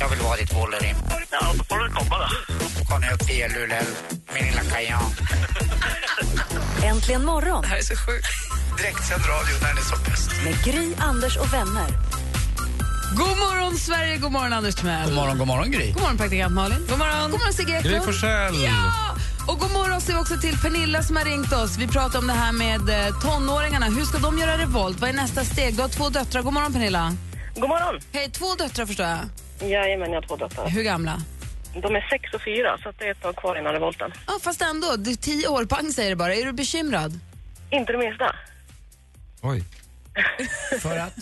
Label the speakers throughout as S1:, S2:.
S1: jag vill vara ditt Wolverine. Ja, då får du komma då. Kom upp till Luleå, min lilla kajan.
S2: Äntligen morgon
S1: Det här är så sjukt. Direktsänd radio när det är som bäst.
S2: med Gry, Anders och vänner.
S3: God morgon, Sverige! God morgon, Anders Timell.
S1: God morgon, god morgon Gry.
S3: God morgon, praktikant Malin. God morgon, god morgon Sigge Eklund.
S4: Gry Forssell.
S3: Ja! Och god morgon säger vi också till Pernilla som har ringt oss. Vi pratar om det här med eh, tonåringarna. Hur ska de göra revolt? Vad är nästa steg? Du har två döttrar. God morgon, Pernilla.
S5: God morgon.
S3: Hej, två döttrar förstår jag.
S5: Jajamän, jag har två döttrar.
S3: Hur gamla?
S5: De är sex och fyra, så att det är ett tag kvar innan revolten.
S3: Ja, fast ändå. Du, tio år, pang säger det bara. Är du bekymrad?
S5: Inte det minsta.
S4: Oj.
S1: För att?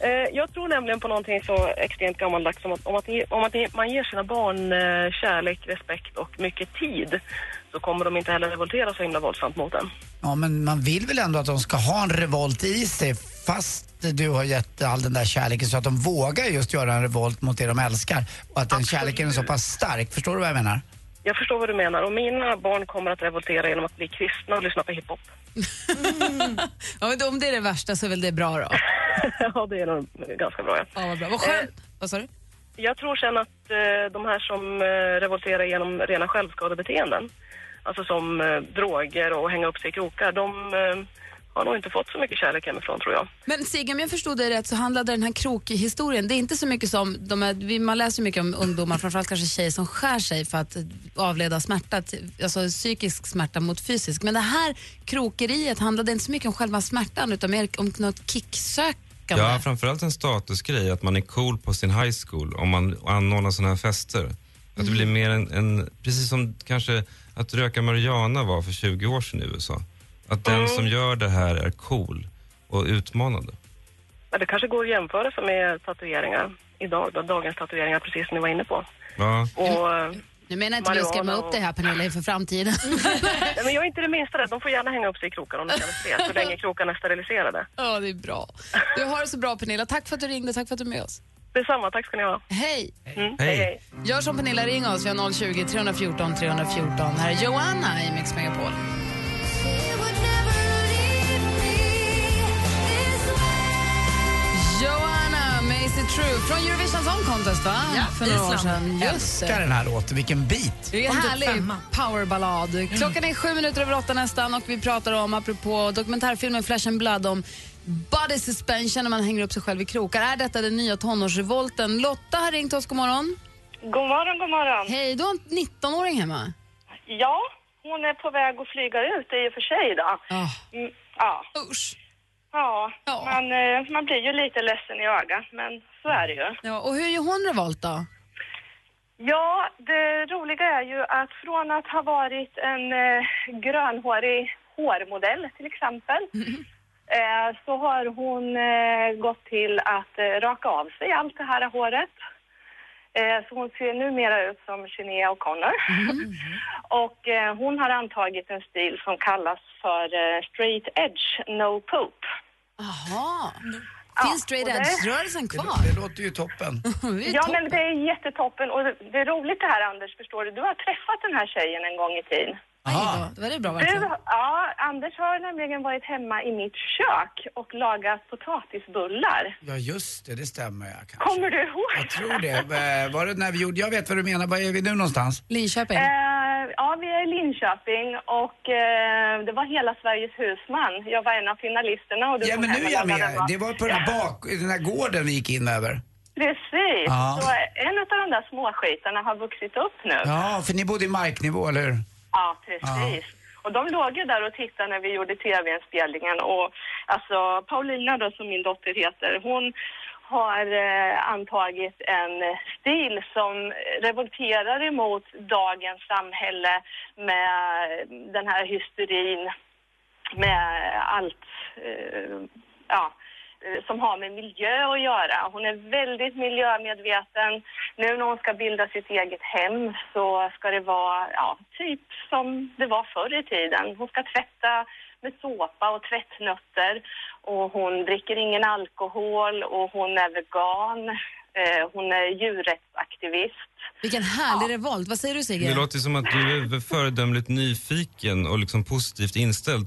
S5: Eh, jag tror nämligen på någonting så extremt gammaldags som att om, att, om att man ger sina barn eh, kärlek, respekt och mycket tid så kommer de inte heller revoltera så himla våldsamt mot en.
S6: Ja, men man vill väl ändå att de ska ha en revolt i sig fast du har gett all den där kärleken så att de vågar just göra en revolt mot det de älskar. Och att den kärleken är så pass stark. Förstår du vad jag menar?
S5: Jag förstår vad du menar och mina barn kommer att revoltera genom att bli kristna och lyssna på hiphop.
S3: Ja, men om det är det värsta så är väl det bra då.
S5: ja, det är nog ganska bra. Ja.
S3: Ja, vad bra. Vad skönt. Vad sa du?
S5: Jag tror sen att eh, de här som eh, revolterar genom rena självskadebeteenden, alltså som eh, droger och hänga upp sig i krokar, de eh, har nog inte fått så mycket kärlek hemifrån tror jag.
S3: Men Sigge, om jag förstod dig rätt så handlade den här krokhistorien, det är inte så mycket som, de är, vi- man läser mycket om ungdomar, framförallt kanske tjejer som skär sig för att avleda smärta, alltså psykisk smärta mot fysisk. Men det här krokeriet handlade inte så mycket om själva smärtan utan mer om något kicksökande.
S7: Ja, framförallt en statusgrej, att man är cool på sin high school om man anordnar sådana här fester. Att det blir mer en, en, precis som kanske att röka marijuana var för 20 år sedan i USA. Att den som gör det här är cool och utmanande.
S5: Men det kanske går att jämföra sig med tatueringar idag, då, dagens tatueringar, precis som ni var inne på.
S7: Ja,
S5: Och,
S3: Nu menar inte vi att skrämma
S5: Marijuana
S3: upp det här Pernilla inför framtiden.
S5: nej, men jag är inte det minsta rädd, de får gärna hänga upp sig i krokar om de för det, så länge krokarna är steriliserade.
S3: Ja, det är bra. Du har det så bra Pernilla. Tack för att du ringde, tack för att du är med oss.
S5: Detsamma, tack ska ni ha.
S3: Hej!
S5: Mm,
S7: Hej.
S5: hej.
S3: Gör som Pernilla, ring oss. Vi har 020 314 314. Här är Joanna i Mix Megapol. Macy True från Eurovision Song Contest, va?
S8: Ja,
S3: För några år
S8: Island.
S3: sedan. Just
S6: Älskar den här låten, vilken bit.
S3: Det är en härlig powerballad. Klockan är sju minuter över åtta nästan och vi pratar om, apropå dokumentärfilmen Flesh and Blood, om body suspension när man hänger upp sig själv i krokar. Är detta den nya tonårsrevolten? Lotta har ringt oss, god morgon.
S5: God morgon, god morgon.
S3: Hej, du har en 19-åring hemma.
S5: Ja, hon är på väg att flyga ut i och för sig då.
S3: Oh,
S5: Mm, ja,
S3: usch.
S5: ja.
S3: Ja.
S5: Man, eh, man blir ju lite ledsen i ögat, men så är det ju.
S3: Ja, och hur gör hon revolt då?
S5: Ja, det roliga är ju att från att ha varit en eh, grönhårig hårmodell till exempel eh, så har hon eh, gått till att eh, raka av sig allt det här håret. Eh, så hon ser numera ut som Sinéa O'Connor. Och eh, hon har antagit en stil som kallas för eh, straight edge no poop.
S3: Aha.
S5: Ja,
S3: Finns straight
S5: det-
S3: edge-rörelsen
S6: Det,
S3: kvar?
S6: det låter ju toppen.
S3: Det
S5: Ja,
S3: toppen.
S5: men det är jättetoppen. Och det, det är roligt det här, Anders, förstår du. Du har träffat den här tjejen en gång i tiden.
S3: Aj
S6: Aha.
S3: då, det var det bra
S5: Du,
S3: verkligen.
S5: ja, Anders har nämligen varit hemma i mitt kök och lagat potatisbullar.
S6: Ja, just det, det stämmer jag kanske.
S5: Kommer du ihåg?
S6: Jag tror det. Eh, Var det när vi gjorde, jag vet vad du menar, var är vi nu någonstans?
S3: Linköping.
S5: Eh, ja, vi är i Linköping och eh, det var Hela Sveriges husman. Jag var en av finalisterna. Och du
S6: Ja, men nu är jag med.
S5: mat.
S6: Det var på den här, bak, den här gården vi gick in över.
S5: Precis.
S6: Ja.
S5: Så en av de där småskitarna har vuxit upp nu.
S6: Ja, för ni bodde i marknivå, eller hur?
S5: Ja, precis. Och de låg ju där och tittade när vi gjorde tv-inspelningen och alltså Paulina då som min dotter heter, hon har eh, antagit en stil som revolterar emot dagens samhälle med den här hysterin, med allt, eh, ja, som har med miljö att göra. Hon är väldigt miljömedveten. Nu när hon ska bilda sitt eget hem så ska det vara ja, typ som det var förr i tiden. Hon ska tvätta med såpa och tvättnötter och hon dricker ingen alkohol och hon är vegan. Eh, hon är djurrättsaktivist.
S3: Vilken härlig revolt. Vad säger du Sigge?
S7: Det låter som att du är föredömligt nyfiken och liksom positivt inställd.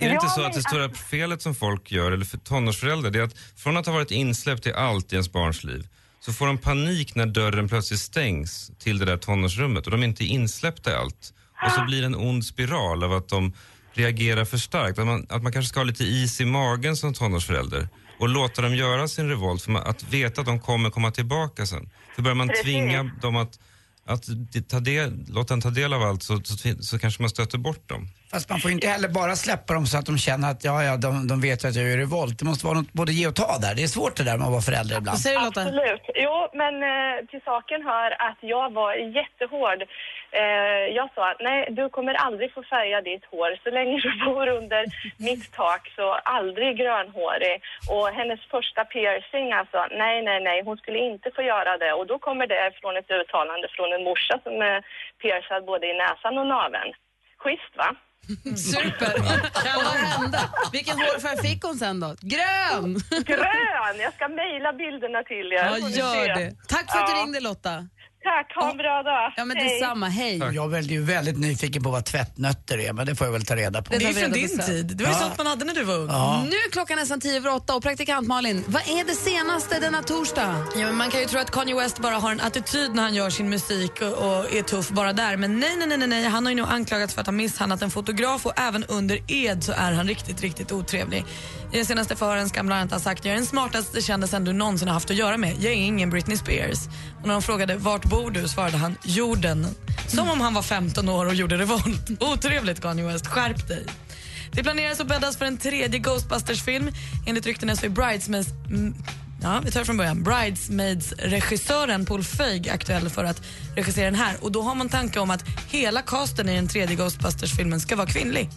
S7: Är det inte så att det stora felet som folk gör, eller för tonårsföräldrar, det är att från att ha varit insläppt i allt i ens barns liv så får de panik när dörren plötsligt stängs till det där tonårsrummet och de är inte insläppta i allt. Och så blir det en ond spiral av att de reagerar för starkt. Att man, att man kanske ska ha lite is i magen som tonårsförälder och låta dem göra sin revolt för att veta att de kommer komma tillbaka sen. För börjar man
S5: Precis.
S7: tvinga dem att, att ta del, låta dem ta del av allt så, så, så kanske man stöter bort dem.
S6: Fast man får inte heller bara släppa dem så att de känner att ja, ja, de, de vet ju att jag gör revolt. Det måste vara något både ge och ta där. Det är svårt det där med att vara förälder ibland.
S3: Säger du Lotta?
S5: Absolut. Jo, men eh, till saken hör att jag var jättehård. Eh, jag sa att nej, du kommer aldrig få färga ditt hår så länge du bor under mitt tak, så aldrig grönhårig. Och hennes första piercing, alltså nej, nej, nej, hon skulle inte få göra det. Och då kommer det från ett uttalande från en morsa som är piercad både i näsan och naveln. Schysst, va?
S3: Super! Vad hände? Vilken hårfärg fick hon sen då? Grön!
S5: Grön! Jag ska mejla bilderna till er.
S3: Ja, gör
S5: se.
S3: det. Tack för att du ringde Lotta.
S5: Tack, ha en bra dag.
S3: Ja, men
S5: Hej.
S3: detsamma. Hej.
S6: Jag är ju väldigt nyfiken på vad tvättnötter är, men det får jag väl ta reda på.
S3: Det
S8: Det är från din
S3: sen.
S8: tid. Det var ju
S6: Ja.
S8: sånt man hade när du var ung.
S6: Ja.
S3: Nu är klockan nästan tio över åtta och praktikant Malin, vad är det senaste denna torsdag?
S8: Ja, men man kan ju tro att Kanye West bara har en attityd när han gör sin musik och, och är tuff bara där. Men nej, nej, nej, nej, nej. Han har ju nu anklagats för att ha misshandlat en fotograf och även under ed så är han riktigt, riktigt otrevlig. I den senaste förhören ska han bland annat ha sagt jag är den smartaste kändisen du någonsin har haft att göra med. Jag är ingen Britney Spears. Och när de frågade vart bor du svarade han jorden. Som om han var 15 år och gjorde revolt. Otrevligt Kanye West, skärp dig. Det planeras och bäddas för en tredje Ghostbusters-film. Enligt ryktena så är Bridesmaids... Ja, vi tar från början. Bridesmaids-regissören Paul Feig aktuell för att regissera den här. Och Då har man tanke om att hela casten i den tredje Ghostbusters-filmen ska vara kvinnlig.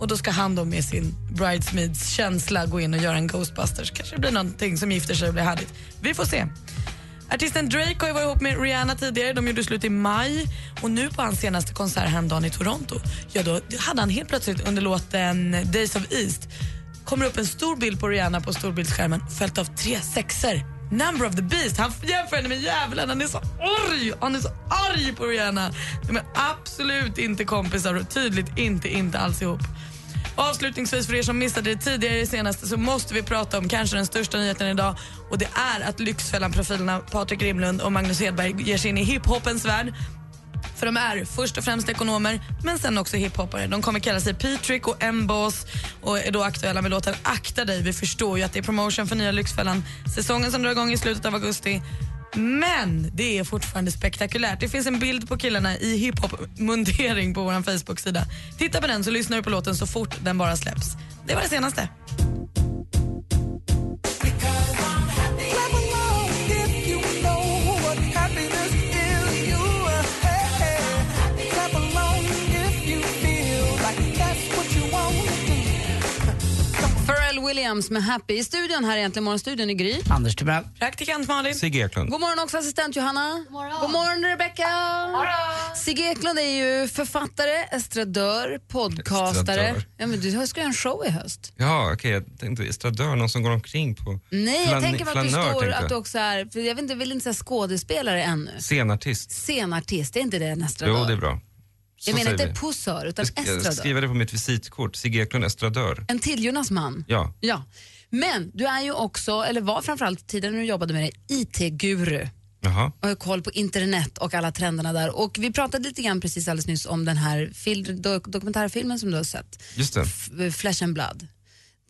S8: Och Då ska han då med sin Bridesmaids-känsla gå in och göra en Ghostbusters. Kanske blir någonting som gifter sig och blir härligt. Vi får se. Artisten Drake har ju varit ihop med Rihanna tidigare. De gjorde slut i maj. Och nu på hans senaste konsert häromdagen i Toronto, ja då hade han helt plötsligt under låten Days of East kommer upp en stor bild på Rihanna på storbildsskärmen följt av tre sexer. Number of the Beast. Han jämför henne med djävulen. Han är så arg. Han är så arg på Rihanna. De är absolut inte kompisar och tydligt inte, inte alls ihop. Avslutningsvis för er som missade det tidigare i det senaste så måste vi prata om kanske den största nyheten idag och det är att Lyxfällan-profilerna Patrik Rimlund och Magnus Hedberg ger sig in i hiphopens värld. För de är först och främst ekonomer, men sen också hiphoppare. De kommer kalla sig P-Trick och M-Boss och är då aktuella med låten Akta dig. Vi förstår ju att det är promotion för nya Lyxfällan-säsongen som drar igång i slutet av augusti. Men det är fortfarande spektakulärt. Det finns en bild på killarna i hiphop-mundering på vår Facebook-sida. Titta på den så lyssnar du på låten så fort den bara släpps. Det var det senaste.
S3: Williams med Happy. I studion här egentligen, morgonstudion i Gry.
S6: Anders Timell.
S8: Praktikant Malin.
S7: Sigge Eklund.
S3: God morgon också assistent Johanna. God morgon, God morgon Rebecca. Sigge Eklund är ju författare, estradör, podcastare.
S7: Estradör.
S3: Ja, men du ska göra en show i höst.
S7: Ja, okej, jag tänkte estradör, någon som går omkring på...
S3: Nej, jag tänker på att du står, att du också är, för jag vet inte, vill inte säga skådespelare ännu.
S7: Scenartist.
S3: Scenartist, är inte det en estradör?
S7: Jo, det är bra. Så
S3: jag menar inte
S7: vi.
S3: posör, utan
S7: Jag ska
S3: estradör.
S7: skriva det på mitt visitkort. Sigge Eklund, estradör.
S3: En till Jonas man.
S7: Ja.
S3: Ja. Men du är ju också, eller var framförallt tidigare när du jobbade med det, IT-guru.
S7: Jaha.
S3: och har koll på internet och alla trenderna där. Och vi pratade lite grann precis alldeles nyss om den här fil- dok- dokumentärfilmen som du har sett,
S7: Just det.
S3: F- Flesh and Blood,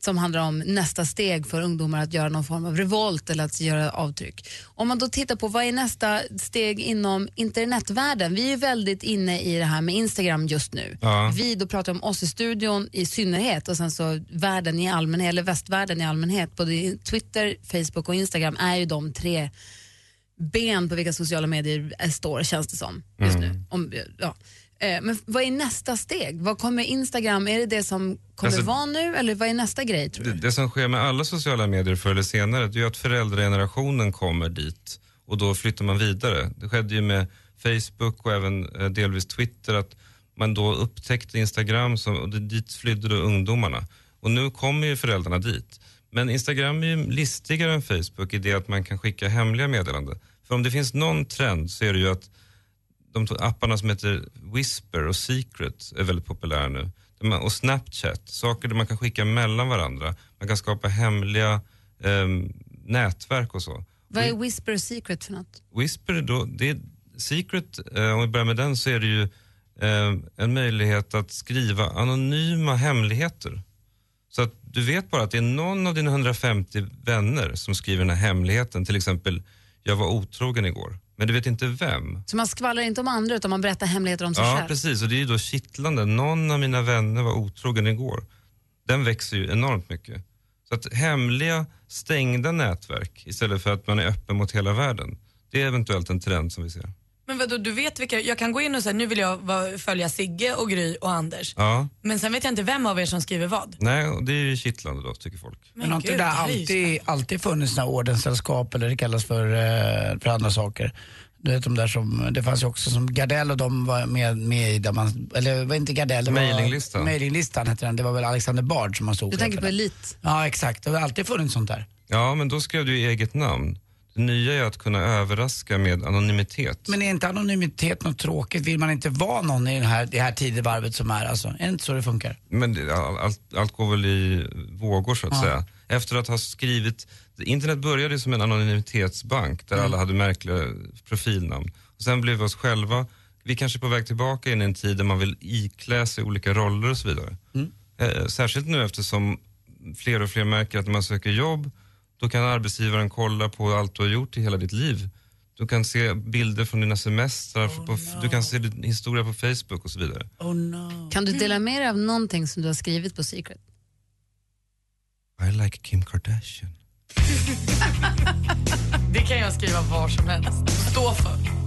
S3: som handlar om nästa steg för ungdomar att göra någon form av revolt eller att göra avtryck. Om man då tittar på vad är nästa steg inom internetvärlden? Vi är ju väldigt inne i det här med Instagram just nu.
S7: Ja.
S3: Vi då pratar om oss i studion i synnerhet och sen så världen i allmänhet, eller västvärlden i allmänhet. Både Twitter, Facebook och Instagram är ju de tre ben på vilka sociala medier står känns det som just nu. Om, ja. Eh, men vad är nästa steg? Vad kommer Instagram, är det det som kommer
S7: Alltså-
S3: vara nu eller vad är nästa grej tror du?
S7: Det, det som sker med alla sociala medier förr eller senare det är att föräldragenerationen kommer dit och då flyttar man vidare. Det skedde ju med Facebook och även eh, delvis Twitter att man då upptäckte Instagram som, och det, dit flydde då ungdomarna. Och nu kommer ju föräldrarna dit. Men Instagram är ju listigare än Facebook i det att man kan skicka hemliga meddelanden. För om det finns någon trend så är det ju att de apparna som heter Whisper och Secret är väldigt populära nu. Och Snapchat, saker där man kan skicka mellan varandra. Man kan skapa hemliga ehm, nätverk och så.
S3: Vad är Whisper Secret för något?
S7: Whisper, då, det är Secret, eh, om vi börjar med den, så är det ju eh, en möjlighet att skriva anonyma hemligheter. Så att du vet bara att det är någon av dina 150 vänner som skriver den här hemligheten. Till exempel, jag var otrogen igår. Men du vet inte vem.
S3: Så man skvallrar inte om andra utan man berättar hemligheter om sig
S7: Ja,
S3: själv?
S7: precis. Och det är ju då kittlande. Någon av mina vänner var otrogen igår. Den växer ju enormt mycket. Så att hemliga, stängda nätverk istället för att man är öppen mot hela världen. Det är eventuellt en trend som vi ser.
S8: Men vadå, du vet vilka, jag kan gå in och säga nu vill jag följa Sigge och Gry och Anders.
S7: Ja,
S8: Men sen vet jag inte vem av er som skriver vad.
S7: nej, och det är ju kittlande då, tycker folk.
S6: Men har inte
S8: gud,
S6: det
S8: här är ju
S6: alltid, alltid funnits några ordenssällskap eller det kallas för, eh, för andra saker? Du vet de där som, det fanns ju också som Gardell och de var med, med i där man, eller var inte Gardell, det var
S7: Mailinglistan.
S6: Mailinglistan hette den, det var väl Alexander Bard som man stod
S3: Du tänker på. Elit?
S6: Ja exakt, det har alltid funnits sånt där.
S7: Ja, men då skrev du ju eget namn. Det nya är att kunna överraska med anonymitet.
S6: Men är inte anonymitet något tråkigt? Vill man inte vara någon i den här, det här tidevarvet som är alltså? Är det inte så det funkar?
S7: Men det- all- allt, allt går väl i vågor så att
S6: Ja.
S7: säga. Efter att ha skrivit, internet började som en anonymitetsbank där
S6: Mm.
S7: alla hade märkliga profilnamn. Och sen blev vi oss själva, vi kanske är på väg tillbaka in i en tid där man vill iklä sig olika roller och så vidare.
S6: Mm.
S7: Eh, särskilt nu eftersom fler och fler märker att när man söker jobb då kan arbetsgivaren kolla på allt du har gjort i hela ditt liv. Du kan se bilder från dina semestrar, på, du kan se din historia på Facebook och så vidare.
S6: Oh no.
S3: Kan du dela med dig av någonting som du har skrivit på Secret?
S7: I like Kim Kardashian.
S8: Det kan jag skriva var som helst. Stå för.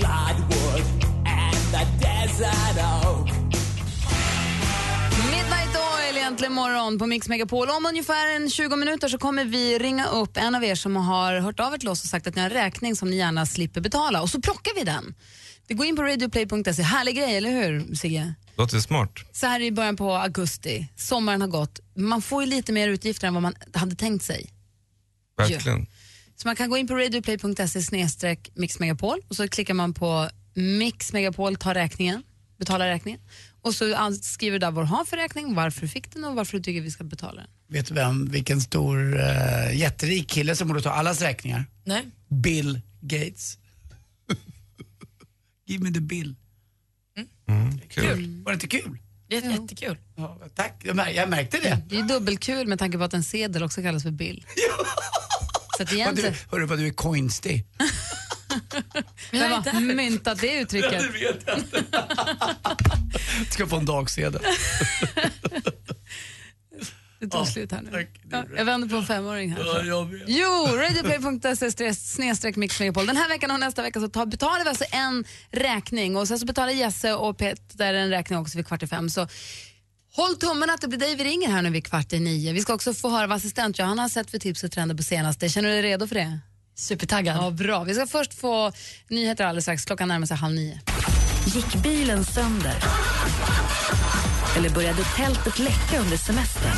S3: Midnight Oil egentligen morgon på Mix Megapol. Om ungefär en 20 minuter så kommer vi ringa upp en av er som har hört av er till oss och sagt att ni har en räkning som ni gärna slipper betala och så plockar vi den. Det går in på radioplay.se. Härlig grej, eller hur Sigge?
S7: Låter smart.
S3: Så här i början på augusti, sommaren har gått. Man får ju lite mer utgifter än vad man hade tänkt sig.
S7: Verkligen.
S3: Så man kan gå in på radioplay.se snedstreck mixmegapol och så klickar man på Mix Megapol tar räkningen, betala räkningen. Och så skriver du där vad du har för räkning, varför du fick den och varför du tycker vi ska betala den.
S6: Vet du vem, vilken stor uh, jätterik kille som borde ta allas räkningar?
S8: Nej.
S6: Bill Gates. Give me the bill.
S7: Kul.
S6: Var det inte kul?
S8: Jätte, jättekul.
S6: Ja, tack, jag, mär, jag märkte det.
S3: Det är dubbelkul med tanke på att en sedel också kallas för bill. Så att egentligen,
S6: hörru vad du är coinstig.
S3: vem har myntat det uttrycket?
S6: vet jag inte. Ska få en dagsedel.
S3: Det tog slut här nu. Ja, jag vänder på en femåring här. så.
S6: jag vet.
S3: Jo, radioplay.se snedstreck mixmegapol. Den här veckan och nästa vecka så tar, betalar vi alltså en räkning och sen så betalar Jesse och Peter en räkning också vid kvart i fem. Så håll tummen att det blir dig vi ringer här nu vid kvart i nio. Vi ska också få höra vad assistent Johanna har sett för tips och trender på senaste. Känner du dig redo för det?
S8: Supertaggad.
S3: Ja, bra. Vi ska först få nyheter alldeles strax. Klockan närmar sig halv nio.
S2: Gick bilen sönder? Eller började tältet läcka under semestern?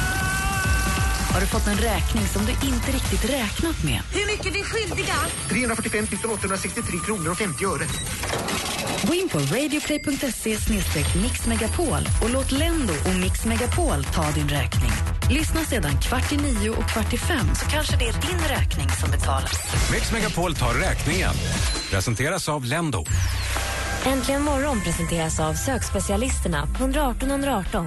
S2: Har du fått en räkning som du inte riktigt räknat med?
S9: Hur mycket är vi skyldiga?
S10: 345 863 kronor och 50 öre.
S2: Gå in på radioplay.se mixmegapol och låt Lendo och Mix Megapol ta din räkning. Lyssna sedan kvart i nio och kvart i fem så kanske det är din räkning som betalas.
S11: Mix Megapol tar räkningen. Presenteras av Lendo.
S12: Äntligen morgon presenteras av sökspecialisterna på 118 118.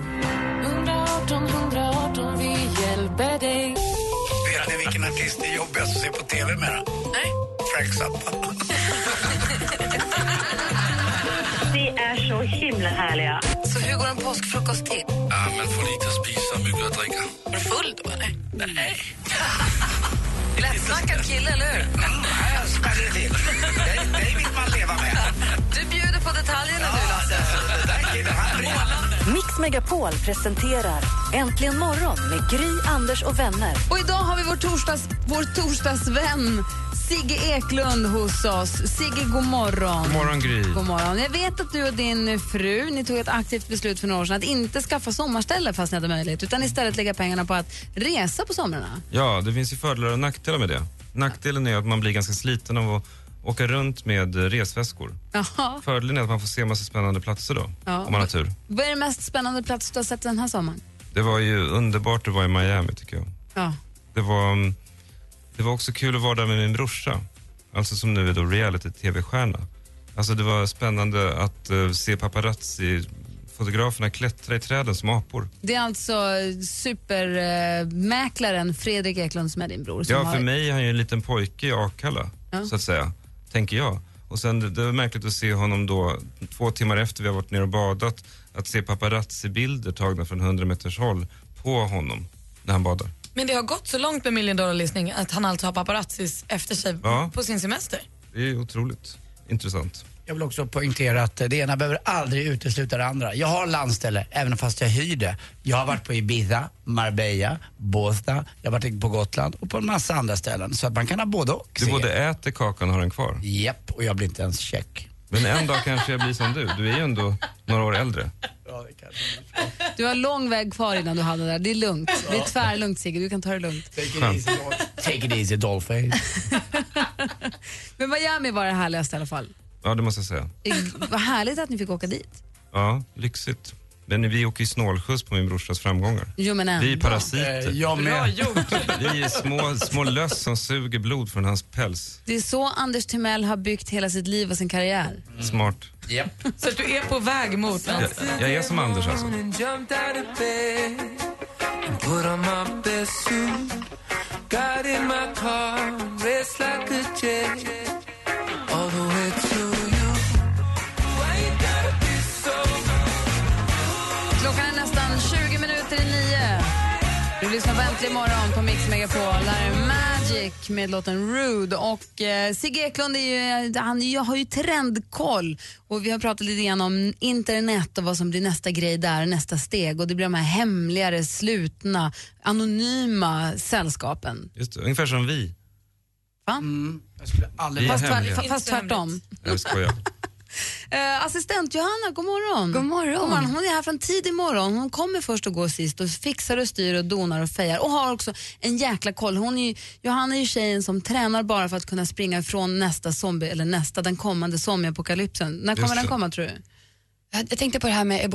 S9: 118 118, vi hjälper dig.
S6: Vet ni vilken artist det är jobbigast att se på TV med?
S8: Nej.
S6: Frank Zappa.
S5: är så himla härliga.
S3: Så hur går en påskfrukost till?
S13: Ja, man får lite att spisa mycket att dricka.
S8: Är du full då, eller? Mm.
S6: Nej.
S3: Lättsnackad kille, eller hur?
S6: Mm, Jag spänner till. Det vill man leva med. Du bjuder på detaljerna nu, Lasse.
S2: Mix Megapol presenterar Äntligen morgon med Gry, Anders och vänner.
S3: Och idag har vi vår, torsdags, vår torsdagsvän Sigge Eklund hos oss. Sigge, god morgon.
S7: God morgon, Gry.
S3: God morgon. Jag vet att du och din fru ni tog ett aktivt beslut för några år sedan att inte skaffa sommarställe fast ni hade möjlighet utan istället lägga pengarna på att resa på somrarna.
S7: Ja, det finns ju fördelar och nackdelar med det. Nackdelen är att man blir ganska sliten av att åka runt med resväskor.
S3: Jaha.
S7: Fördelen är att man får se massa spännande platser då,
S3: Ja.
S7: om man har tur.
S3: Vad är den mest spännande plats du har sett den här sommaren?
S7: Det var ju underbart att vara i Miami tycker jag.
S3: Ja.
S7: Det var, mm, det var också kul att vara där med min brorsa, alltså som nu är då reality-tv-stjärna. Alltså det var spännande att eh, se paparazzi-fotograferna klättra i träden som apor.
S3: Det är alltså supermäklaren Fredrik Eklund som är din bror.
S7: Ja,
S3: har...
S7: för mig är han ju en liten pojke i Akalla,
S3: Ja.
S7: så att säga, tänker jag. Och sen det, det var märkligt att se honom då, två timmar efter vi har varit nere och badat, att se paparazzi-bilder tagna från 100 meters håll på honom när han badar.
S8: Men det har gått så långt med Million Dollar Listing att han alltså har paparazzis efter sig
S7: Ja.
S8: på sin semester.
S7: Det är otroligt intressant.
S6: Jag vill också poängtera att det ena behöver aldrig utesluta det andra. Jag har landställe, även fast jag hyr det. Jag har varit på Ibiza, Marbella, Båstad, jag har varit på Gotland och på en massa andra ställen. Så att man kan ha både och.
S7: Du både äter kakan och har den kvar.
S6: Japp, och jag blir inte ens check.
S7: Men en dag kanske jag blir som du. Du är ju ändå några år äldre.
S3: Du har lång väg kvar innan du hamnar där. Det är lugnt. Det är tvärlugnt Sigge, du kan ta det lugnt.
S6: Take it easy, Take it easy Dollface.
S3: Men Miami var det härligaste i alla fall.
S7: Ja, det måste jag säga.
S3: Eh, Vad härligt att ni fick åka dit.
S7: Ja, lyxigt. Men vi åker ju snålskjuts på min brorsas framgångar.
S3: Jo, men ändå.
S7: Vi är parasiter.
S6: Eh, jag med.
S7: Vi är små, små löss som suger blod från hans päls.
S3: Det är så Anders Timell har byggt hela sitt liv och sin karriär.
S7: Smart.
S6: Yep.
S8: Så att du är på väg mot
S7: Jag, jag är som Anders alltså.
S9: Put on my best suit, got in my car, raced like a jet, all the way
S3: på Äntligen morgon på Mix Megapol. Där är Magic med låten Rude. Och eh, Sigge Eklund är ju, han jag har ju trendkoll. Och vi har pratat lite grann om internet och vad som blir nästa grej där, nästa steg. Och det blir de här hemligare, slutna, anonyma sällskapen.
S7: Just det, ungefär som vi.
S3: Va?
S6: Jag skulle aldrig
S3: Fast, tvärt, fast tvärtom.
S7: Jag skojar.
S3: Eh, assistent Johanna, god morgon.
S14: God morgon.
S3: god morgon. Hon är här från tidig morgon. Hon kommer först och går sist och fixar och styr och donar och fejar och har också en jäkla koll. Hon är ju, Johanna är ju tjejen som tränar bara för att kunna springa ifrån nästa zombie, eller nästa, den kommande zombieapokalypsen. När kommer den komma tror du?
S14: Jag, jag tänkte på det här med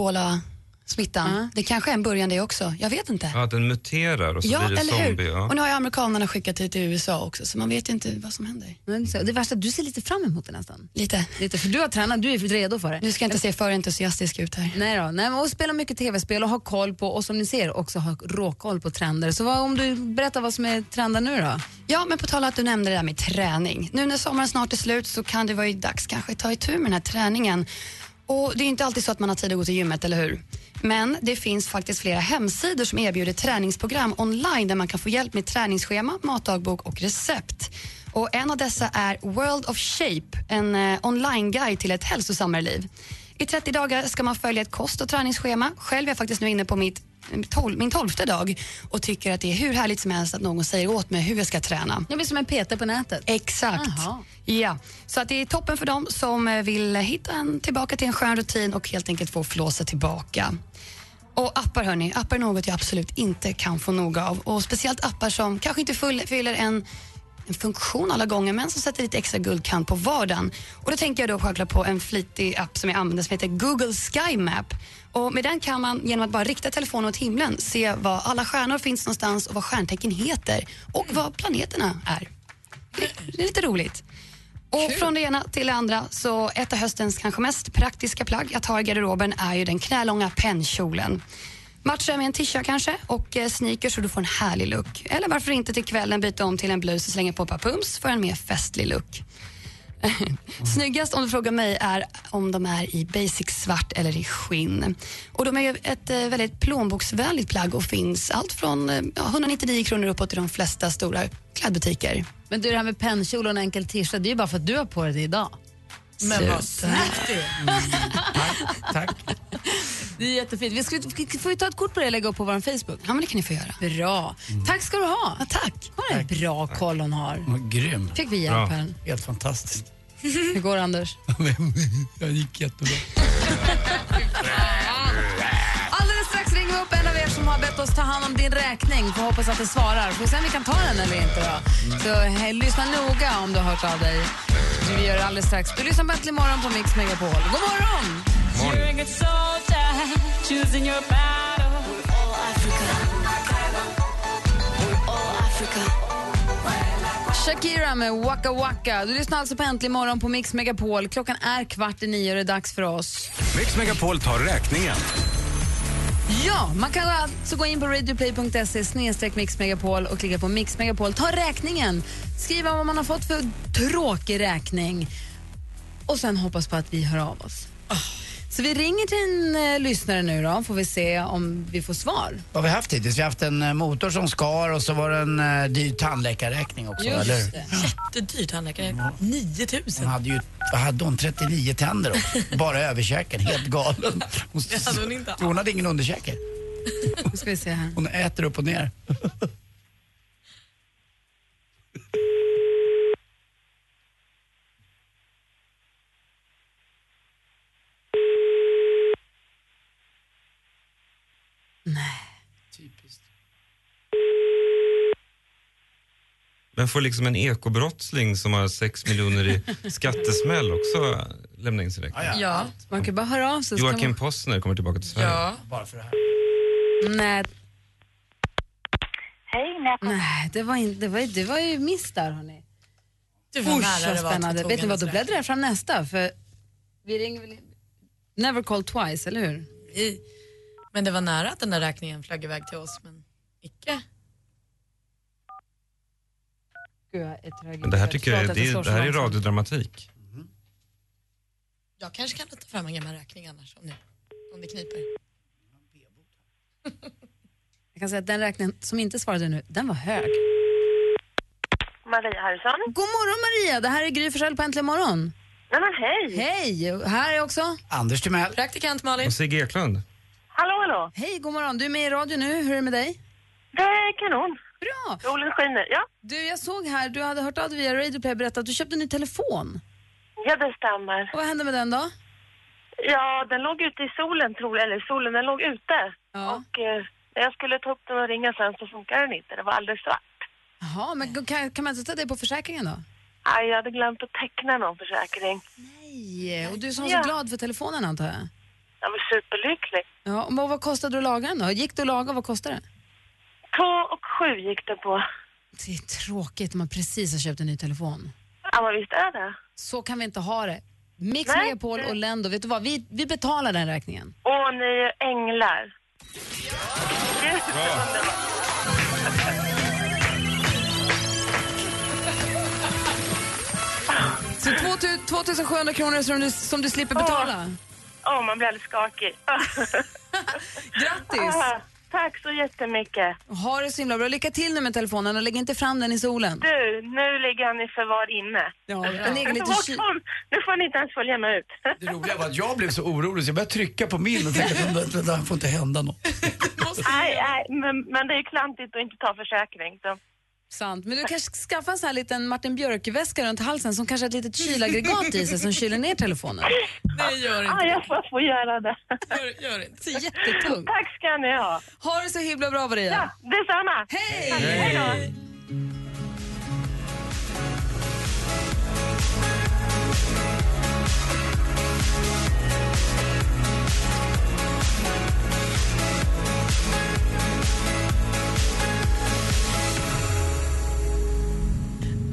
S14: ebola-smittan. Det kanske är en början det också. Jag vet inte.
S7: Ja, att den muterar och så
S14: Ja,
S7: blir det
S14: eller
S7: zombie.
S14: hur?
S7: Ja.
S14: Och nu har ju amerikanerna skickat hit till USA också, så man vet ju inte vad som händer.
S3: Men så- Det värsta du ser lite fram emot det nästan.
S14: Lite.
S3: Lite, för du har tränat, du är redo för det.
S14: Nu ska jag inte se för entusiastisk ut här.
S3: Nej då, nej, och spela mycket tv-spel och ha koll på, och som ni ser också ha råkoll på trender. Så vad, om du berättar vad som är trenden nu då?
S14: Ja, men på tal om att du nämnde det där med träning. Nu när sommaren snart är slut så kan det vara ju dags kanske ta itu med den här träningen. Och Det är inte alltid så att man har tid att gå till gymmet, eller hur? Men det finns faktiskt flera hemsidor som erbjuder träningsprogram online där man kan få hjälp med träningsschema, matdagbok och recept. Och En av dessa är World of Shape, en eh, online-guide till ett hälsosammare liv. I 30 dagar ska man följa ett kost och träningsschema. Själv är jag faktiskt nu inne på mitt tol- min tolfte dag och tycker att det är hur härligt som helst att någon säger åt mig hur jag ska träna.
S3: Jag blir som en PT på nätet.
S14: Exakt.
S3: Jaha.
S14: Ja, så att det är toppen för dem som eh, vill hitta en, tillbaka till en skön rutin och helt enkelt få flåsa tillbaka. Och appar hörni, appar är något jag absolut inte kan få nog av. Och speciellt appar som kanske inte full, fyller en funktion alla gånger men som sätter lite extra guldkant på vardagen. Och då tänker jag då självklart på en flitig app som jag använder som heter Google Sky Map. Och med den kan man genom att bara rikta telefonen åt himlen se var alla stjärnor finns någonstans och vad stjärntecken heter och vad planeterna är. Det är lite roligt. Och från det ena till det andra, så ett av höstens kanske mest praktiska plagg att ha i garderoben är ju den knälånga pennkjolen. Matcha med en tisha kanske och eh, sneakers så du får en härlig look. Eller varför inte till kvällen byta om till en blus och slänga på ett par pumps för en mer festlig look. Snyggast om du frågar mig är om de är i basic svart eller i skinn. Och de är ett eh, väldigt plånboksvänligt plagg och finns allt från eh, 199 kronor uppåt i de flesta stora klädbutiker.
S3: Men du, det här med pennkjol och en enkel tisha, det är ju bara för att du har på dig det idag.
S8: Men vad snyggt det är.
S6: Tack.
S3: Det är jättefint. Vi ska, får vi ta ett kort på det och lägga upp på vår Facebook?
S14: Ja, men det kan ni få göra.
S3: Bra. Tack ska du ha.
S14: Ja, tack.
S3: Vad är bra koll hon har.
S6: Vad grym.
S3: Fick vi hjälp här.
S6: Helt fantastiskt.
S3: Hur går det, Anders?
S6: Det gick jättebra.
S3: Alldeles strax ringer vi upp en av er som har bett oss ta hand om din räkning. Får hoppas att det svarar. Får se om vi kan ta den eller inte. Då. Så hej, lyssna noga om du har hört av dig. Vi gör det alldeles strax. Du lyssnar på Äntligen morgon på Mix Megapol. God morgon! Shakira med Waka Waka. Du lyssnar alltså på Äntligen morgon på Mix Megapol. Klockan är kvart i nio och det är dags för oss.
S11: Mix Megapol tar räkningen.
S3: Ja, man kan alltså gå in på radioplay.se mixmegapol och klicka på Mix Megapol. Ta räkningen, skriva vad man har fått för tråkig räkning och sen hoppas på att vi hör av oss. Ah. Så vi ringer till en eh, lyssnare nu då, får vi se om vi får svar.
S6: Vad har vi haft hittills? Vi har haft en eh, motor som skar och så var det en uh, dyr tandläkarräkning också,
S8: Just
S6: eller?
S8: det. Jättedyr tandläkare. 9000.
S6: Hon hade ju, vad hade hon? 39 tänder då. Bara överkäken, helt galen. Hon,
S8: hade hon inte
S6: hon hade ingen underkäke.
S3: Nu ska vi se här.
S6: Hon äter upp och ner.
S7: Men får liksom en ekobrottsling som har 6 miljoner i skattesmäll också lämna in sin räkning?
S3: Ja, man kan bara höra av sig. så kan
S7: Joakim
S3: man-
S7: Postner kommer tillbaka till Sverige.
S6: Bara för det här.
S3: Nej,
S5: Hej, när jag kom...
S3: nej det, var inte, det, var, det var ju miss där hörni.
S8: Det var
S3: Usch,
S8: nära
S3: vad
S8: det var att
S3: spännande. Vet ni vad, då bläddrar jag fram nästa. För vi ringer väl... Never call twice, eller hur?
S8: I- Men det var nära att den där räkningen flög iväg till oss, men icke.
S3: Gud, jag är trög.
S7: Men det här tycker jag
S3: Förlåt
S7: är,
S3: att
S7: det,
S3: slår
S7: är-
S3: så
S7: det här är
S3: långsamt.
S7: radiodramatik.
S8: Jag kanske kan ta fram en gammal räkning annars om det, om det kniper.
S3: Jag kan säga att den räkningen som inte svarade nu, den var hög.
S5: Maria Harrison.
S3: God morgon Maria, det här är Gry Forssell på Äntligen morgon.
S5: Nej men hej!
S3: Hej, här är också...
S6: Anders Timell.
S8: Praktikant Malin.
S7: Och Sigge Eklund.
S5: Hallå, hallå.
S3: Hej, god morgon. Du är med i radio nu. Hur är det med dig?
S5: Det är kanon.
S3: Bra.
S5: Solen skiner. Ja,
S3: Du, jag såg här, du hade hört av dig via Radio Play och berättat att du köpte en ny telefon.
S5: ja det stämmer.
S3: Och vad hände med den då?
S5: Ja, den låg ute i solen tror jag. Eller solen, den låg ute.
S3: Ja.
S5: Och eh, när jag skulle ta upp den och ringa sen så funkar den inte. Det var alldeles svart.
S3: Jaha, men kan, kan man inte ta det på försäkringen då?
S5: Aj, jag hade glömt att teckna någon försäkring.
S3: Nej, och du som var
S5: Ja.
S3: så glad för telefonen antar jag?
S5: Jag var superlycklig.
S3: Ja, och vad kostade det att laga den då? Gick det att laga? Vad kostade det?
S5: Två och sju gick det på.
S3: Det är tråkigt om man precis har köpt en ny telefon.
S5: Ja, men visst är det.
S3: Så kan vi inte ha det. Mix
S5: Nej.
S3: Megapol och Lendo, vet du vad? Vi, vi betalar den räkningen.
S5: Åh, ni är änglar. Jätteunderbart.
S3: Så 2000 2700 kronor som du, som du slipper betala.
S5: Åh, man blir alldeles skakig.
S3: Grattis!
S5: Tack så jättemycket.
S3: Ha det så himla bra. Lycka till nu med telefonen och lägg inte fram den i solen.
S5: Du, nu ligger han i förvar inne.
S3: Ja, den ligger lite
S5: Vart
S3: ky-
S5: kom- Nu får ni inte ens följa med ut.
S6: Det roliga var att jag blev så orolig så jag började trycka på min och tänkte att det där får inte hända något.
S5: nej, nej, men, men det är ju klantigt att inte ta försäkring. Så.
S3: Sant. Men du kanske ska skaffa en sån här liten Martin Björk-väska runt halsen som kanske har ett litet kylaggregat i sig som kyler ner telefonen.
S8: Nej, gör inte
S5: Ah, jag får, får göra det.
S8: Gör, gör inte.
S3: Så jättetungt.
S5: Tack ska ni ha.
S3: Ha det så himla bra Maria.
S5: Ja, detsamma.
S3: Hej!
S5: Hej då.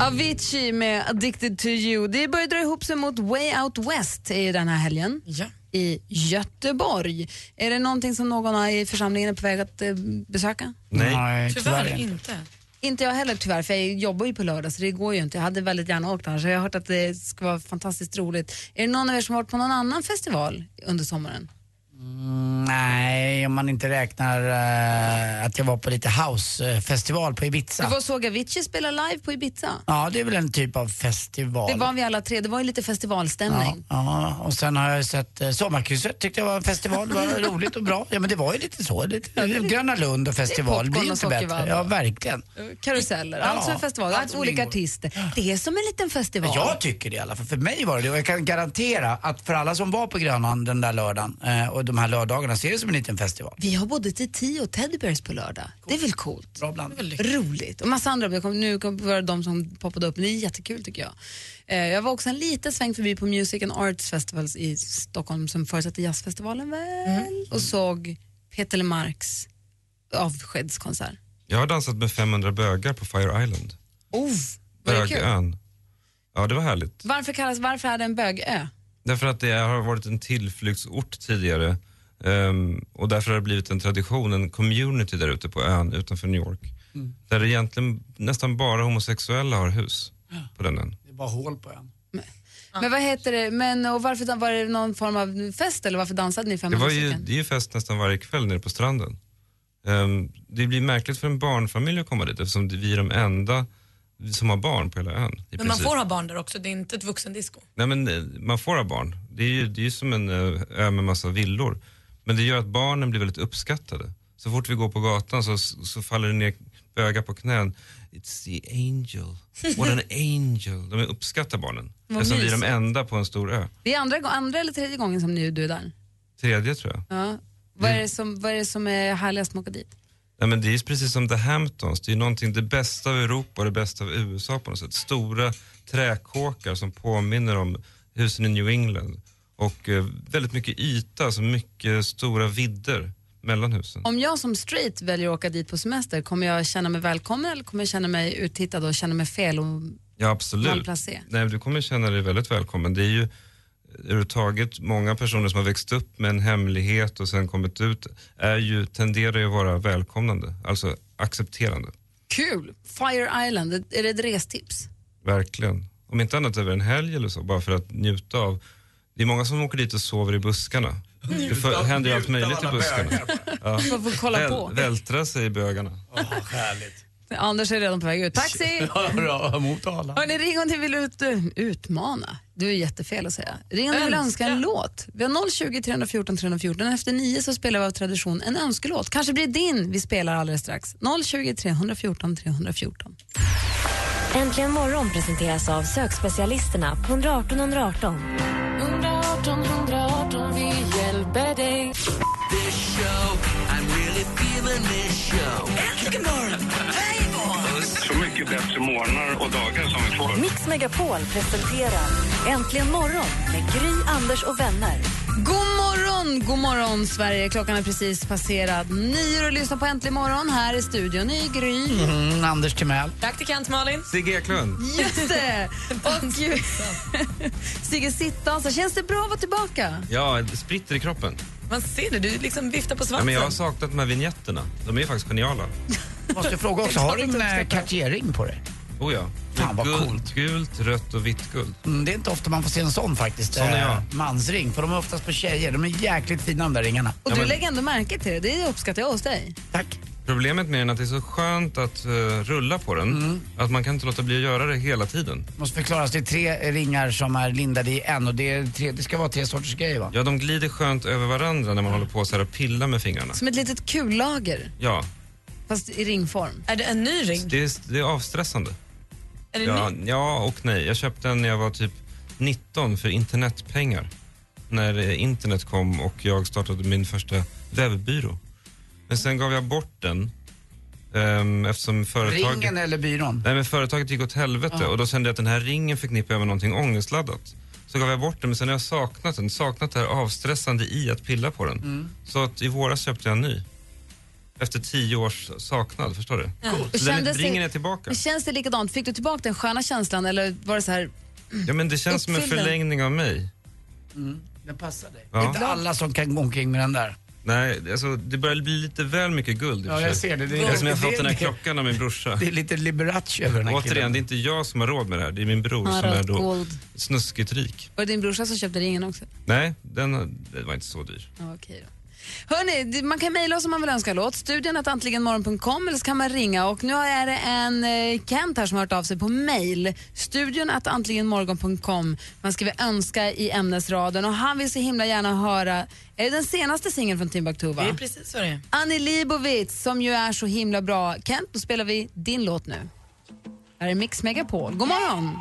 S3: Avicii med Addicted to you. Det börjar dra ihop sig mot Way Out West i den här helgen
S8: Ja.
S3: i Göteborg. Är det någonting som någon i församlingen är på väg att eh, besöka?
S7: Nej.
S8: Tyvärr inte.
S3: Inte jag heller tyvärr, för jag jobbar ju på lördag så det går ju inte. Jag hade väldigt gärna åkt annars. Jag har hört att det ska vara fantastiskt roligt. Är det någon av er som har varit på någon annan festival under sommaren?
S6: Mm, nej, om man inte räknar eh, att jag var på lite housefestival på Ibiza.
S3: Du var såg Avicii spela live på Ibiza.
S6: Ja, det är väl en typ av festival.
S3: Det var vi alla tre, det var ju lite festivalstämning.
S6: Ja, och sen har jag sett eh, Sommarkrysset tyckte jag var en festival. Det var roligt och bra. Ja men det var ju lite så. Lite, Gröna Lund och festival. Det
S3: popcorn
S6: blir inte bättre. Ja, verkligen.
S3: Karuseller, allt som är festival, allt
S6: som
S3: olika
S6: ingår.
S3: artister. Det är som en liten festival.
S6: Jag tycker det i alla fall. För mig var det det. Och jag kan garantera att för alla som var på Grönan den där lördagen eh, och de här lördagarna ser det som en liten festival.
S3: Vi har både till tio och Teddybears på lördag. Det är väl coolt?
S6: Bra bland.
S3: Roligt. Och massa andra. Kom- Nu kom- var det de som poppade upp. Det är jättekul tycker jag. Eh, Jag var också en liten sväng förbi på Music and Arts Festivals i Stockholm som förutsatte jazzfestivalen väl och såg Peter Lemarks avskedskonsert.
S7: Jag har dansat med 500 bögar på Fire Island.
S3: Oh, var det kul?
S7: Bögön. Ja, det var härligt.
S3: Varför, kallas, varför är det en bögö?
S7: Därför att det har varit en tillflyktsort tidigare ehm, och därför har det blivit en tradition, en community där ute på ön utanför New York.
S6: Mm.
S7: Där det egentligen nästan bara homosexuella har hus på den ön.
S6: Det är bara hål på ön.
S3: Men vad heter det? Men, och varför var det någon form av fest eller varför dansade ni
S7: Det,
S3: 500
S7: var ju, det är ju fest nästan varje kväll nere på stranden. Ehm, det blir märkligt för en barnfamilj att komma dit eftersom vi är de enda som har barn på hela ön. I
S8: Men man får ha barn där också, det är inte ett vuxendisco.
S7: Nej, men eh, man får ha barn. Det är ju, det är ju som en eh, ö med massa villor. Men det gör att barnen blir väldigt uppskattade. Så fort vi går på gatan så, så faller det ner bögar på knän. It's the angel. What an angel. De uppskattar barnen.
S3: Vad
S7: Eftersom vi är de
S3: mysigt.
S7: enda på en stor ö.
S3: Det är andra, andra eller tredje gången som ni, du är där?
S7: Tredje tror jag.
S3: Ja. Vad, är det som, vad är det som är härligast med att åka dit?
S7: Nej, men det är precis som The Hamptons. Det är någonting, det bästa av Europa och det bästa av USA på något sätt. Stora träkåkar som påminner om husen i New England. Och eh, väldigt mycket yta, alltså mycket stora vidder mellan husen.
S3: Om jag som straight väljer att åka dit på semester, kommer jag känna mig välkommen eller kommer jag känna mig uttittad och känna mig fel? Och...
S7: Ja, absolut. Nej, du kommer känna dig väldigt välkommen. Det är ju överhuvudtaget många personer som har växt upp med en hemlighet och sen kommit ut är ju, tenderar ju att vara välkomnande, alltså accepterande.
S3: Kul! Fire Island, är det ett restips?
S7: Verkligen. Om inte annat över en helg eller så, bara för att njuta av. Det är många som åker dit och sover i buskarna. Det för, händer ju allt möjligt i buskarna.
S6: bögar.
S3: Man får kolla på.
S7: Vältra sig i bögarna.
S6: härligt.
S3: Anders är redan på väg ut. Taxi!
S6: Bra, Motala.
S3: Hörni, ring om ni vill ut, utmana. Du är jättefel att säga. Ring om ni vill önska en låt. Vi har 020 314 314. Efter nio så spelar vi av tradition en önskelåt. Kanske blir din vi spelar alldeles strax. 020 314 314.
S12: Äntligen morgon presenteras av sökspecialisterna på 118 118.
S9: 118 118, vi hjälper dig. This show, I'm really feeling this show. Äntligen morgon,
S15: Så mycket bättre morgnar och dagar som vi får.
S2: Mix Megapol presenterar Äntligen morgon med Gry, Anders och vänner.
S3: God morgon, god morgon Sverige. Klockan är precis passerat nio och lyssnar på Äntligen morgon här i studion i Gry.
S6: Mm, Anders Timell.
S8: Praktikant Malin.
S7: Sigge Eklund.
S3: Just det! Och Sigge Sittans, känns det bra att vara tillbaka?
S7: Ja, det spritter i kroppen.
S8: Man ser det, du liksom viftar på
S7: Ja,
S8: svansen.
S7: men jag har saknat de här vignetterna. De är ju faktiskt geniala.
S6: Måste jag fråga också, har du en eh, Cartier-ring på dig?
S7: Oh ja.
S6: Fan, vad
S7: guld,
S6: coolt.
S7: Gult, rött och vitt guld.
S6: Mm, det är inte ofta man får se en sån faktiskt.
S7: Sån är jag.
S6: Eh, mansring, för de är oftast på tjejer. De är jäkligt fina de där ringarna.
S3: Och du lägger ändå märke till det, det uppskattar jag hos dig.
S6: Tack.
S7: Problemet med den är att det är så skönt att eh, rulla på den.
S6: Mm.
S7: Att man kan inte låta bli att göra det hela tiden.
S6: Måste förklaras, det är tre ringar som är lindade i en och det, är tre, det ska vara tre sorters grejer va?
S7: Ja, de glider skönt över varandra när man håller på så här och pillar med fingrarna.
S3: Som ett litet kullager,
S7: Ja,
S3: fast i ringform.
S8: Är det en ny ring?
S7: det är, det är avstressande.
S8: Är det
S7: Ja,
S8: ny?
S7: ja och nej. Jag köpte den när jag var typ 19 för internetpengar. När eh, internet kom och jag startade min första webbyrå. Men sen gav jag bort den ehm, eftersom företaget...
S6: Ringen eller byrån?
S7: Nej, men företaget gick åt helvete
S6: Ja.
S7: och då kände jag att den här ringen förknippar jag med någonting ångestladdat. Så gav jag bort den, men sen har jag saknat den. Saknat det här avstressande i att pilla på den.
S6: Mm.
S7: Så att i våras köpte jag en ny. Efter tio års saknad, förstår du?
S3: Ja.
S7: Så den,
S3: Kändes det-
S7: ringen är tillbaka.
S3: Känns det likadant? Fick du tillbaka den sköna känslan eller var det så här...
S7: Ja, men det känns som en
S3: Uppfyll den.
S7: förlängning av mig.
S6: Mm, den passar dig.
S7: Ja.
S6: Det är inte alla som kan gå omkring med den där.
S7: Nej, alltså, det börjar bli lite väl mycket guld i
S6: Ja, jag ser det. Det är-
S7: Eftersom jag har
S6: det-
S7: fått den här
S6: det-
S7: klockan av min brorsa.
S6: Det är lite Liberace över den här
S7: Återigen,
S6: killen.
S7: det är inte jag som har råd med det här. Det är min bror som är
S3: råd
S7: då
S3: gold.
S7: snuskigt rik.
S3: Var det din brorsa som köpte ringen också?
S7: Nej, den, det var inte så dyr.
S3: Ja, Okej då. Hörrni, det- man kan mejla oss om man vill önska låt. Studion att antligenmorgon.com eller så kan man ringa. Och nu är det en eh, Kent här som har hört av sig på mejl. Studion att antligenmorgon.com. Man skriver önska i ämnesraden och han vill så himla gärna höra, är det den senaste singeln från Timbuktu va?
S8: Det är precis så det är.
S3: Annie Leibovitz som ju är så himla bra. Kent, då spelar vi din låt nu. Här är Mix Megapol. God morgon!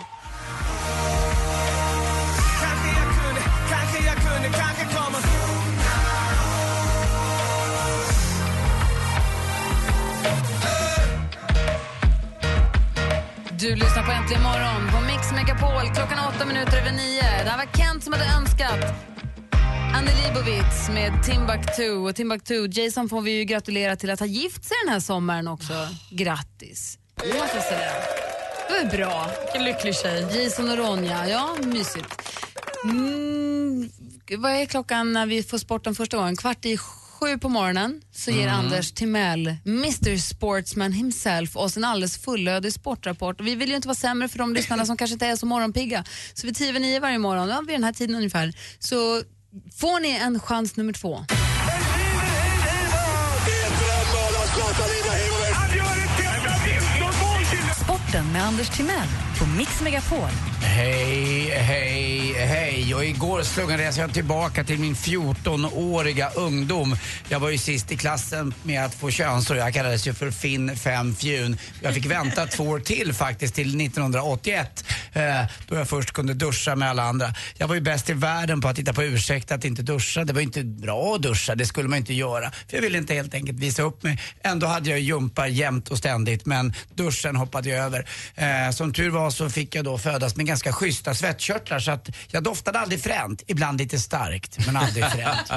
S3: Du lyssnar på Äntligen morgon på Mix Megapol. Klockan är åtta minuter över nio. Det här var Kent som hade önskat Annie Leibovitz med Timbuktu. Och Timbuktu, Jason får vi ju gratulera till att ha gift sig den här sommaren också. Grattis! Det måste jag säga. Det var bra.
S8: Vilken lycklig tjej.
S3: Jason och Ronja, ja mysigt. Mm, vad är klockan när vi får sporten första gången? Kvart i sju på morgonen så ger
S9: Mm.
S3: Anders Timell, Mr Sportsman himself, oss en alldeles fullödig sportrapport. Vi vill ju inte vara sämre för de lyssnarna som kanske inte är så morgonpigga. Så vid tio över nio varje morgon, ja, vid den här tiden ungefär, så får ni en chans nummer två.
S2: Sporten med Anders Timell på Mix Megapol.
S6: Hej, hej, hej. Och igår slungade jag tillbaka till min 14-åriga ungdom. Jag var ju sist i klassen med att få könsår. Jag kallades ju för Finn Fem Fjun. Jag fick vänta två år till faktiskt, till 1981. Eh, då jag först kunde duscha med alla andra. Jag var ju bäst i världen på att hitta på ursäkt att inte duscha. Det var ju inte bra att duscha, det skulle man inte göra. För jag ville inte helt enkelt visa upp mig. Ändå hade jag jumpa jämt och ständigt men duschen hoppade jag över. Eh, som tur var så fick jag då födas med ganska schyssta svettkörtlar så att jag doftade aldrig fränt. Ibland lite starkt men aldrig fränt.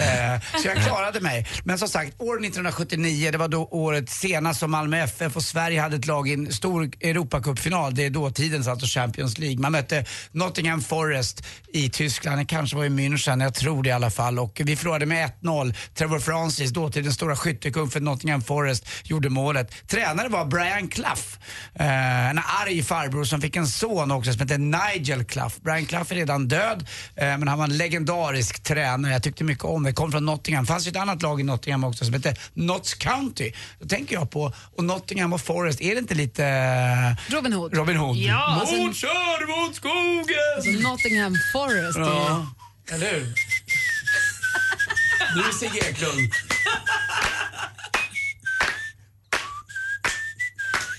S6: eh, så jag klarade mig. Men som sagt, år 1979 det var då året senast som Malmö FF och Sverige hade ett lag i en stor Europacupfinal. Det är dåtidens alltså Champions League. Man mötte Nottingham Forest i Tyskland, det kanske var i München, jag tror det i alla fall. Och vi förlorade med 1-0. Trevor Francis, dåtidens stora skyttekung för Nottingham Forest, gjorde målet. Tränare var Brian Clough, eh, en arg farbror som fick en son också som hette Nigel Clough. Brian Clough är redan död, eh, men han var en legendarisk tränare. Jag tyckte mycket om det. Kom från Nottingham. Det fanns ju ett annat lag i Nottingham också som hette Notts County. Då tänker jag på, och Nottingham och Forest, är det inte lite... eh,
S3: Robin Hood.
S6: Robin Hood.
S3: Ja, alltså-
S6: Mot kör mot skogen!
S3: Alltså Nottingham Forest. är-
S6: Ja, eller hur? Du Sigge Eklund.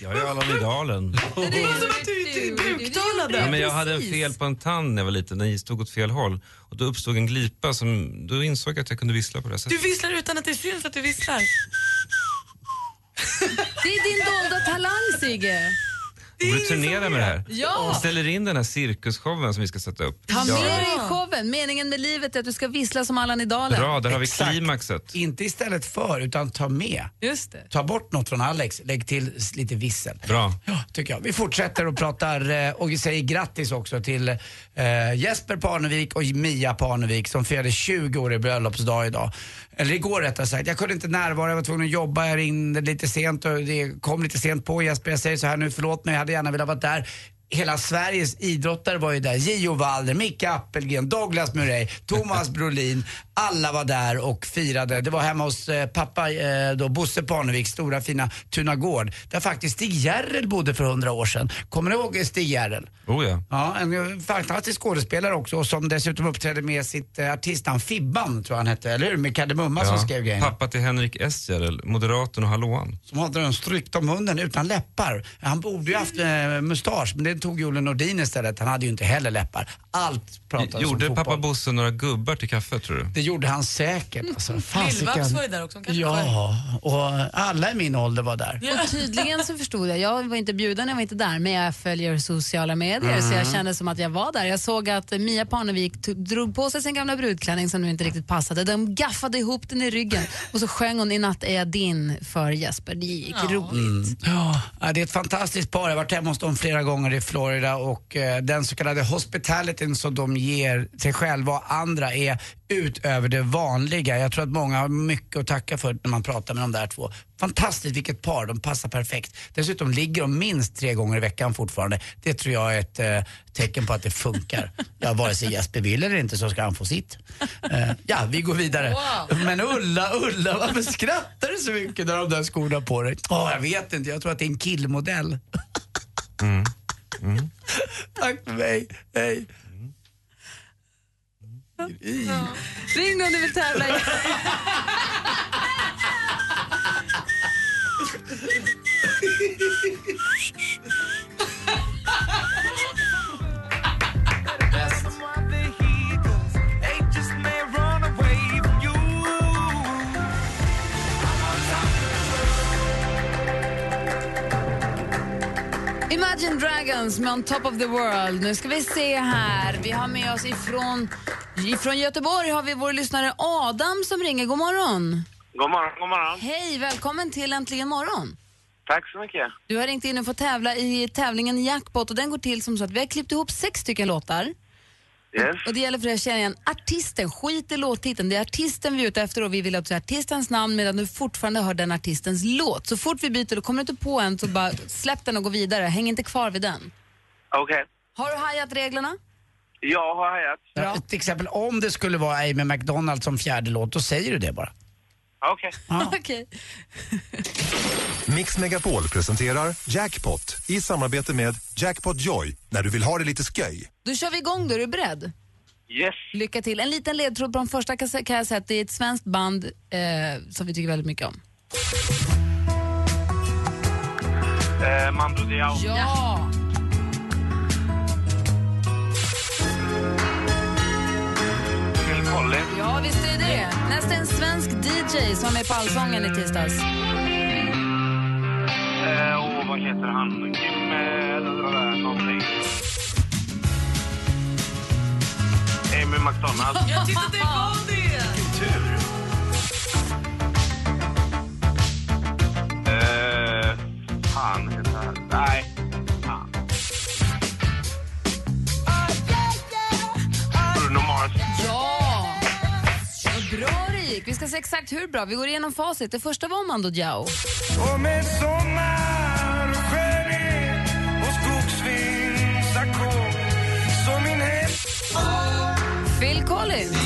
S7: Jag är Allan.
S8: Det var som att du buktalade.
S7: Ja, men jag hade en fel på en tand när jag var liten, den stod åt fel håll. Och då uppstod en glipa, som, då insåg jag att jag kunde vissla på det här
S8: Du
S7: sättet.
S8: visslar utan att det syns att du visslar.
S3: Det är din dolda talang Sigge.
S7: Borde du turnera med det här?
S3: Ja.
S7: Vi ställer in den här cirkusshowen som vi ska sätta upp.
S3: Ta med
S7: Ja.
S3: dig i showen. Meningen med livet är att du ska vissla som Allan i Dalen.
S7: Bra, där har vi
S6: Exakt.
S7: klimaxet.
S6: Inte istället för, utan ta med.
S3: Just det.
S6: Ta bort något från Alex, lägg till s- lite vissel.
S7: Bra.
S6: Ja, tycker jag. Vi fortsätter och pratar eh, och vi säger grattis också till eh, Jesper Parnevik och Mia Parnevik som firade 20 år i bröllopsdag idag. Eller igår rättare sagt. Jag kunde inte närvara, jag var tvungen att jobba, jag ringde lite sent och det kom lite sent på. Jesper, jag säger så här nu, förlåt mig, jag hade gärna velat vara där. Hela Sveriges idrottare var ju där. Gio Walder, Micke Appelgren, Douglas Murray, Thomas Brolin. Alla var där och firade. Det var hemma hos eh, pappa eh, då, Bosse Parnevik, stora fina Tunagård. Där faktiskt Stig Järrel bodde för hundra år sedan. Kommer ni ihåg Stig Järrel?
S7: Oh ja.
S6: Ja, en eh, fantastisk skådespelare också och som dessutom uppträdde med sitt eh, artistnamn Fibban, tror jag han hette, eller hur? Med Kardemumma som skrev grejerna.
S7: Pappa till Henrik Esjärel, Moderaten och Hallåan.
S6: Som hade den strykt om munnen utan läppar. Han borde ju haft eh, mustasch, men det tog Olle Nordin istället. Han hade ju inte heller läppar. Allt pratades
S7: Gjorde
S6: om fotboll.
S7: pappa Bosse några gubbar till kaffe tror du?
S6: Det gjorde han säkert. Alltså, fasiken.
S8: Lill-Babs var ju där också, hon kanske
S6: Ja, och alla i min ålder var där.
S3: Och tydligen så förstod jag, jag var inte bjuden, jag var inte där, men jag följer sociala medier så jag
S6: Mm.
S3: kände som att jag var där. Jag såg att eh, Mia Parnevik to- drog på sig sin gamla brudklänning som nu inte riktigt passade. De gaffade ihop den i ryggen och så sjöng hon I natt är jag din för Jesper. Det gick roligt.
S6: Mm. Ja, ja, det är ett fantastiskt par. Jag har varit hemma hos dem flera gånger i Florida och eh, den så kallade hospitality respekten som de ger sig själva och andra är utöver det vanliga. Jag tror att många har mycket att tacka för när man pratar med de där två. Fantastiskt vilket par, de passar perfekt. Dessutom ligger de minst tre gånger i veckan fortfarande. Det tror jag är ett eh, tecken på att det funkar. Ja, vare sig Jesper vill eller inte så ska han få sitt. Eh, ja, vi går vidare. Men Ulla, Ulla, varför skrattar du så mycket när de där skorna på dig? Åh, jag vet inte, jag tror att det är en killmodell. Tack för mig, hej.
S3: Ring om du vill tävla. Imagine Dragons med On Top of the World. Nu ska vi se här. Vi har med oss ifrån, ifrån Göteborg har vi vår lyssnare Adam som ringer. God morgon.
S15: God morgon, god morgon.
S3: Hej, välkommen till Äntligen morgon.
S15: Tack så mycket.
S3: Du har ringt in och fått tävla i tävlingen Jackpot och den går till som så att vi har klippt ihop sex stycken låtar.
S15: Yes.
S3: Och det gäller för dig att känna igen artisten, skit i låttiteln. Det är artisten vi är ute efter och vi vill att du säger artistens namn medan du fortfarande hör den artistens låt. Så fort vi byter, då kommer du inte på en så bara släpp den och gå vidare. Häng inte kvar vid den.
S15: Okej.
S3: Har du hajat reglerna?
S15: Jag har hajat.
S6: Ja, till exempel om det skulle vara Amy McDonald som fjärde låt, då säger du det bara.
S15: Okej.
S3: Okej.
S16: Mix Megapol presenterar Jackpot i samarbete med Jackpot Joy när du vill ha det lite sköj.
S3: Då kör vi igång då, är du beredd?
S15: Yes.
S3: Lycka till. En liten ledtråd på de första att det är ett svenskt band eh, som vi tycker väldigt mycket om.
S15: Eh, Mando Diao.
S3: Ja!
S15: Collins.
S3: Ja, visst är det. Nästa är en svensk DJ som är på Allsången i tisdags.
S15: Eh, och vad heter han? Kim... Eh, där, någonting. Amy McDonald.
S8: Jag tyckte det var det!
S15: Kultur. Eh,
S3: exakt hur bra. Vi går igenom facit. Det första var Mando Diao.
S9: Och med sommar och skönhet och skogsvindsackord som min hem...
S3: Phil Collins.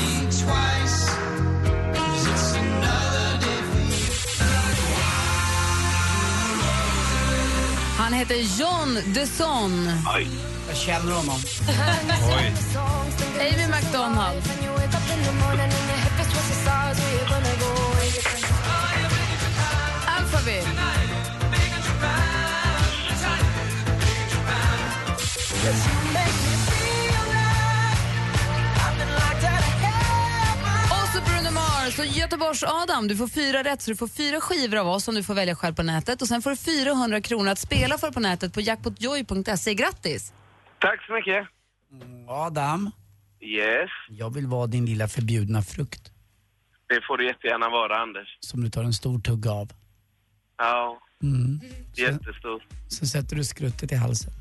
S3: Han heter John Desson.
S6: Jag känner honom.
S7: Oj.
S3: Amy McDonald. Och så Bruno Mars och Göteborgs Adam. Du får fyra rätt, så du får fyra skivor av oss som du får välja själv på nätet. Och Sen får du 400 kronor att spela för på nätet på jackpotjoy.se. Grattis!
S15: Tack så mycket.
S6: Adam,
S15: Yes.
S6: jag vill vara din lilla förbjudna frukt
S15: Det får du jättegärna vara, Anders.
S6: som du tar en stor tugga av.
S15: Ja,
S6: Mm.
S15: jättestor.
S6: Så sätter du skrutet i halsen.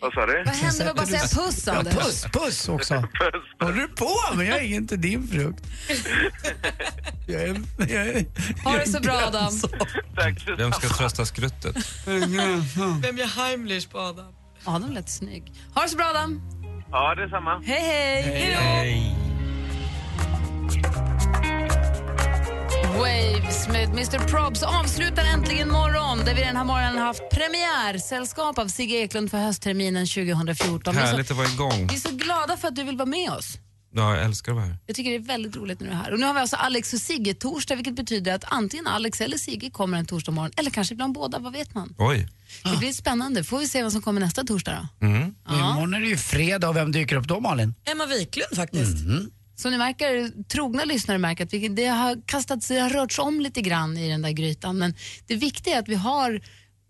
S15: Vad sa du?
S3: Vad händer med att bara säga puss,
S6: Ja,
S3: Anders?
S6: puss, puss också. Håller du på? Men jag är inte din frukt. Jag är, jag är,
S3: Ha det så bra, Adam.
S15: Tack
S7: Vem ska trösta skruttet?
S8: Vem gör Heimlich på Adam?
S3: Adam lät snygg. Ha det så bra, Adam.
S15: Ja, detsamma.
S3: Hej, hej!
S7: Hej.
S3: Waves med Mr Probs avslutar äntligen morgon där vi den här morgonen har haft premiärsällskap av Sigge Eklund för höstterminen 2014. Vi är,
S7: Härligt
S3: så,
S7: att vara igång.
S3: vi är så glada för att du vill vara med oss.
S7: Ja, jag älskar att vara här.
S3: Jag tycker det är väldigt roligt när du är här. Och nu har vi alltså Alex och Sigge torsdag vilket betyder att antingen Alex eller Sigge kommer en torsdag morgon eller kanske ibland båda, vad vet man?
S7: Oj.
S3: Det blir spännande. Får vi se vad som kommer nästa torsdag då.
S7: Mm.
S6: Imorgon är det ju fredag och vem dyker upp då Malin?
S8: Emma Wiklund faktiskt.
S3: Som ni märker, trogna lyssnare märker att vi, det har kastats, det har rörts om lite grann i den där grytan. Men det viktiga är att vi har,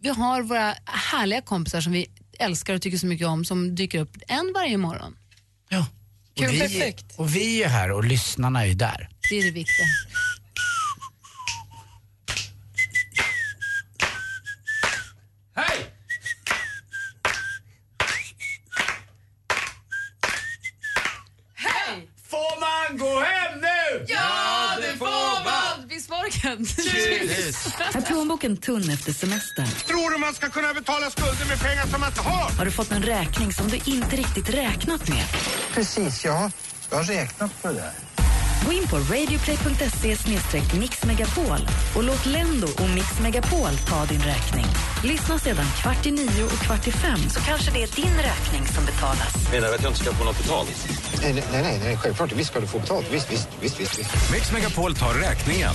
S3: vi har våra härliga kompisar som vi älskar och tycker så mycket om som dyker upp en varje morgon.
S6: Och
S3: Kul,
S6: vi,
S3: perfekt.
S6: och vi är här och lyssnarna är ju där.
S3: Det är det viktiga.
S6: man gå hem nu?
S3: Ja, det får man! Kent?
S2: Är plånboken tunn efter semestern?
S10: Tror du man ska kunna betala skulder med pengar som man inte har?
S2: Har du fått en räkning som du inte riktigt räknat med?
S10: Precis, ja. Jag har räknat på det där.
S2: Gå in på radioplay.se mixmegapol och låt Lendo och Mix Megapol ta din räkning. Lyssna sedan kvart i nio och kvart i fem så kanske det är din räkning som betalas.
S4: Menar du att jag inte ska få något betalt?
S10: Nej, nej, nej, nej, självklart. Visst ska du få betalt. Visst, visst, visst, visst. visst.
S11: Mix Megapol tar räkningen.